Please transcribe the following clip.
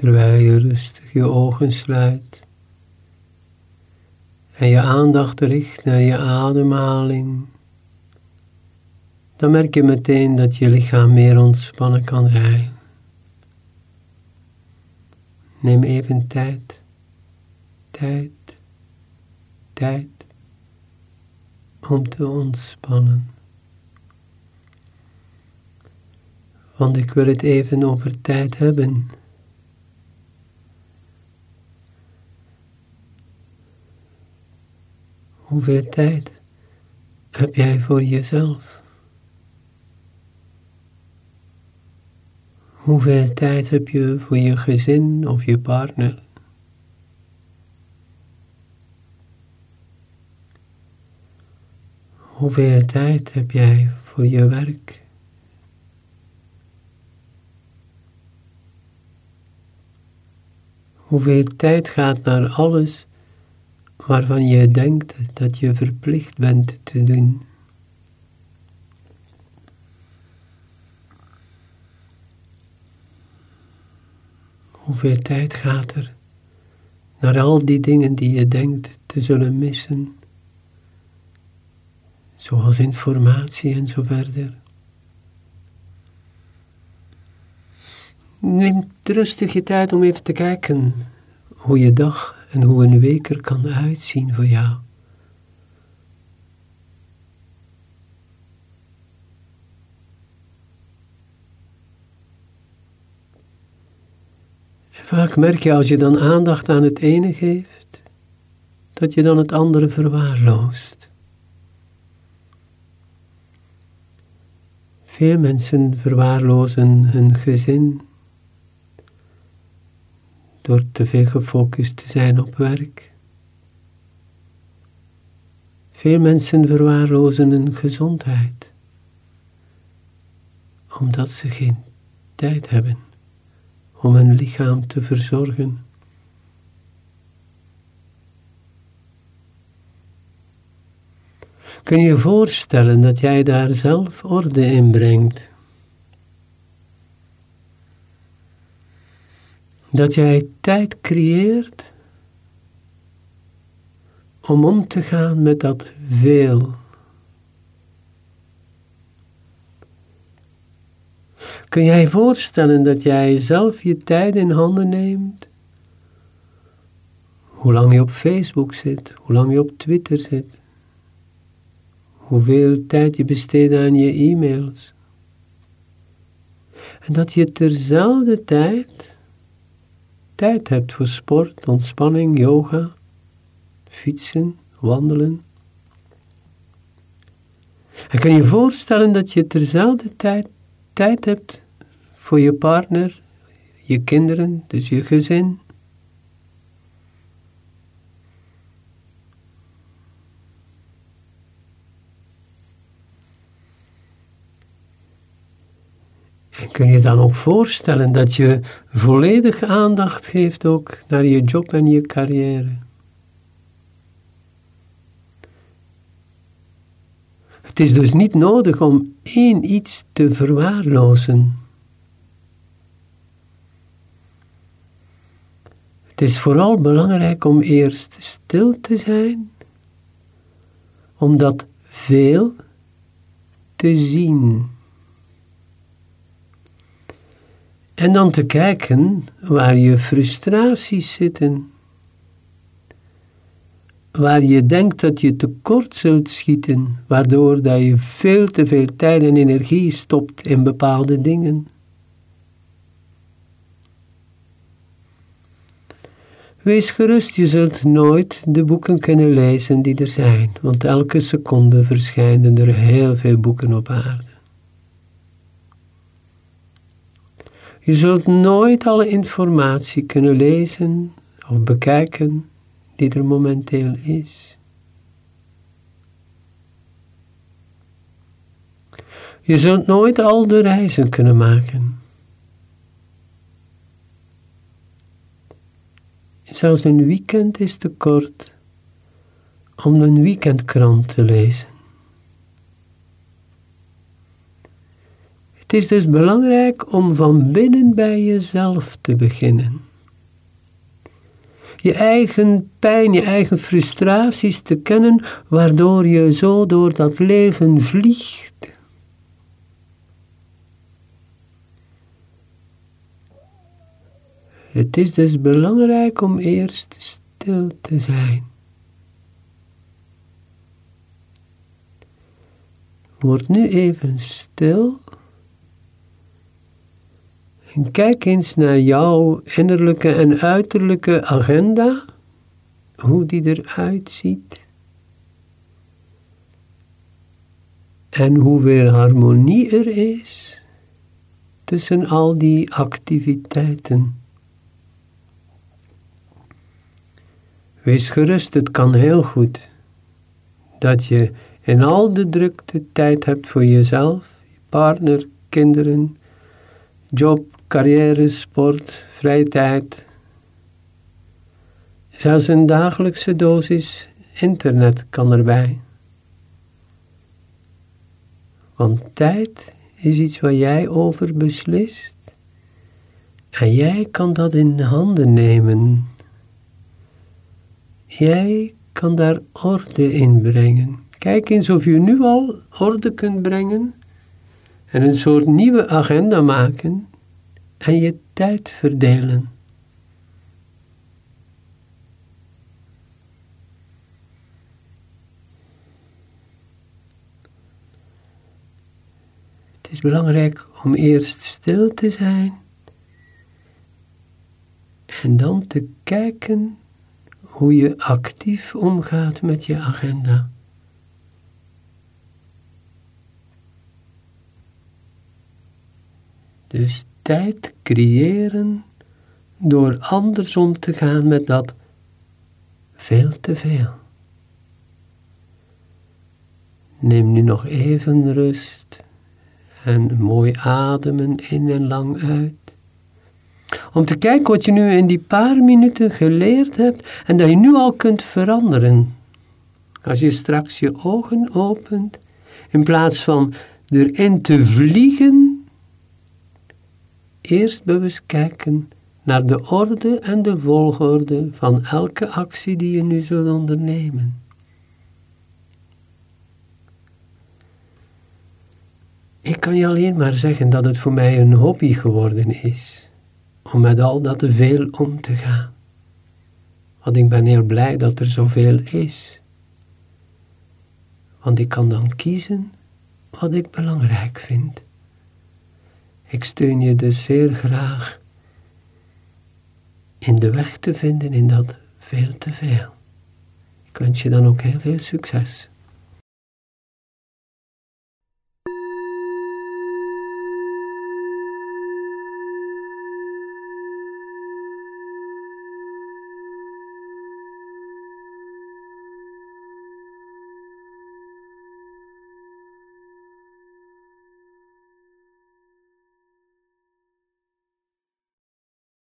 terwijl je rustig je ogen sluit en je aandacht richt naar je ademhaling, dan merk je meteen dat je lichaam meer ontspannen kan zijn. Neem even tijd, tijd, tijd om te ontspannen. Want ik wil het even over tijd hebben. Hoeveel tijd heb jij voor jezelf? Hoeveel tijd heb je voor je gezin of je partner? Hoeveel tijd heb jij voor je werk? Hoeveel tijd gaat naar alles waarvan je denkt dat je verplicht bent te doen? Hoeveel tijd gaat er naar al die dingen die je denkt te zullen missen? zoals informatie en zo verder. Neem rustig je tijd om even te kijken hoe je dag en hoe een week er kan uitzien voor jou. vaak merk je als je dan aandacht aan het ene geeft, dat je dan het andere verwaarloost. Veel mensen verwaarlozen hun gezin door te veel gefocust te zijn op werk. Veel mensen verwaarlozen hun gezondheid omdat ze geen tijd hebben om hun lichaam te verzorgen. Kun je je voorstellen dat jij daar zelf orde in brengt? Dat jij tijd creëert om om te gaan met dat veel. Kun jij voorstellen dat jij zelf je tijd in handen neemt? Hoe lang je op Facebook zit, hoe lang je op Twitter zit, hoeveel tijd je besteedt aan je e-mails. En dat je terzelfde tijd tijd hebt voor sport, ontspanning, yoga, fietsen, wandelen. En kan je voorstellen dat je terzelfde tijd tijd hebt voor je partner, je kinderen, dus je gezin, En kun je dan ook voorstellen dat je volledig aandacht geeft ook naar je job en je carrière? Het is dus niet nodig om één iets te verwaarlozen. Het is vooral belangrijk om eerst stil te zijn, om dat veel te zien. En dan te kijken waar je frustraties zitten. Waar je denkt dat je tekort zult schieten, waardoor dat je veel te veel tijd en energie stopt in bepaalde dingen. Wees gerust, je zult nooit de boeken kunnen lezen die er zijn, want elke seconde verschijnen er heel veel boeken op aarde. Je zult nooit alle informatie kunnen lezen of bekijken die er momenteel is. Je zult nooit al de reizen kunnen maken. Zelfs een weekend is te kort om een weekendkrant te lezen. Het is dus belangrijk om van binnen bij jezelf te beginnen. je eigen pijn, je eigen frustraties te kennen, waardoor je zo door dat leven vliegt. Het is dus belangrijk om eerst stil te zijn. Word nu even stil. Kijk eens naar jouw innerlijke en uiterlijke agenda, hoe die eruit ziet. En hoeveel harmonie er is tussen al die activiteiten. Wees gerust, het kan heel goed dat je in al de drukte tijd hebt voor jezelf, je partner, kinderen, job, carrière, sport, vrije tijd. Zelfs een dagelijkse dosis internet kan erbij. Want tijd is iets waar jij over beslist. En jij kan dat in handen nemen. Jij kan daar orde in brengen. Kijk eens of je nu al orde kunt brengen en een soort nieuwe agenda maken en je tijd verdelen. Het is belangrijk om eerst stil te zijn en dan te kijken hoe je actief omgaat met je agenda. Dus tijd creëren door anders om te gaan met dat veel te veel. Neem nu nog even rust en mooi ademen in en lang uit. Om te kijken wat je nu in die paar minuten geleerd hebt en dat je nu al kunt veranderen. Als je straks je ogen opent, in plaats van erin te vliegen, eerst bewust kijken naar de orde en de volgorde van elke actie die je nu zult ondernemen. Ik kan je alleen maar zeggen dat het voor mij een hobby geworden is om met al dat te veel om te gaan. Want ik ben heel blij dat er zoveel is. Want ik kan dan kiezen wat ik belangrijk vind. Ik steun je dus zeer graag in de weg te vinden in dat veel te veel. Ik wens je dan ook heel veel succes.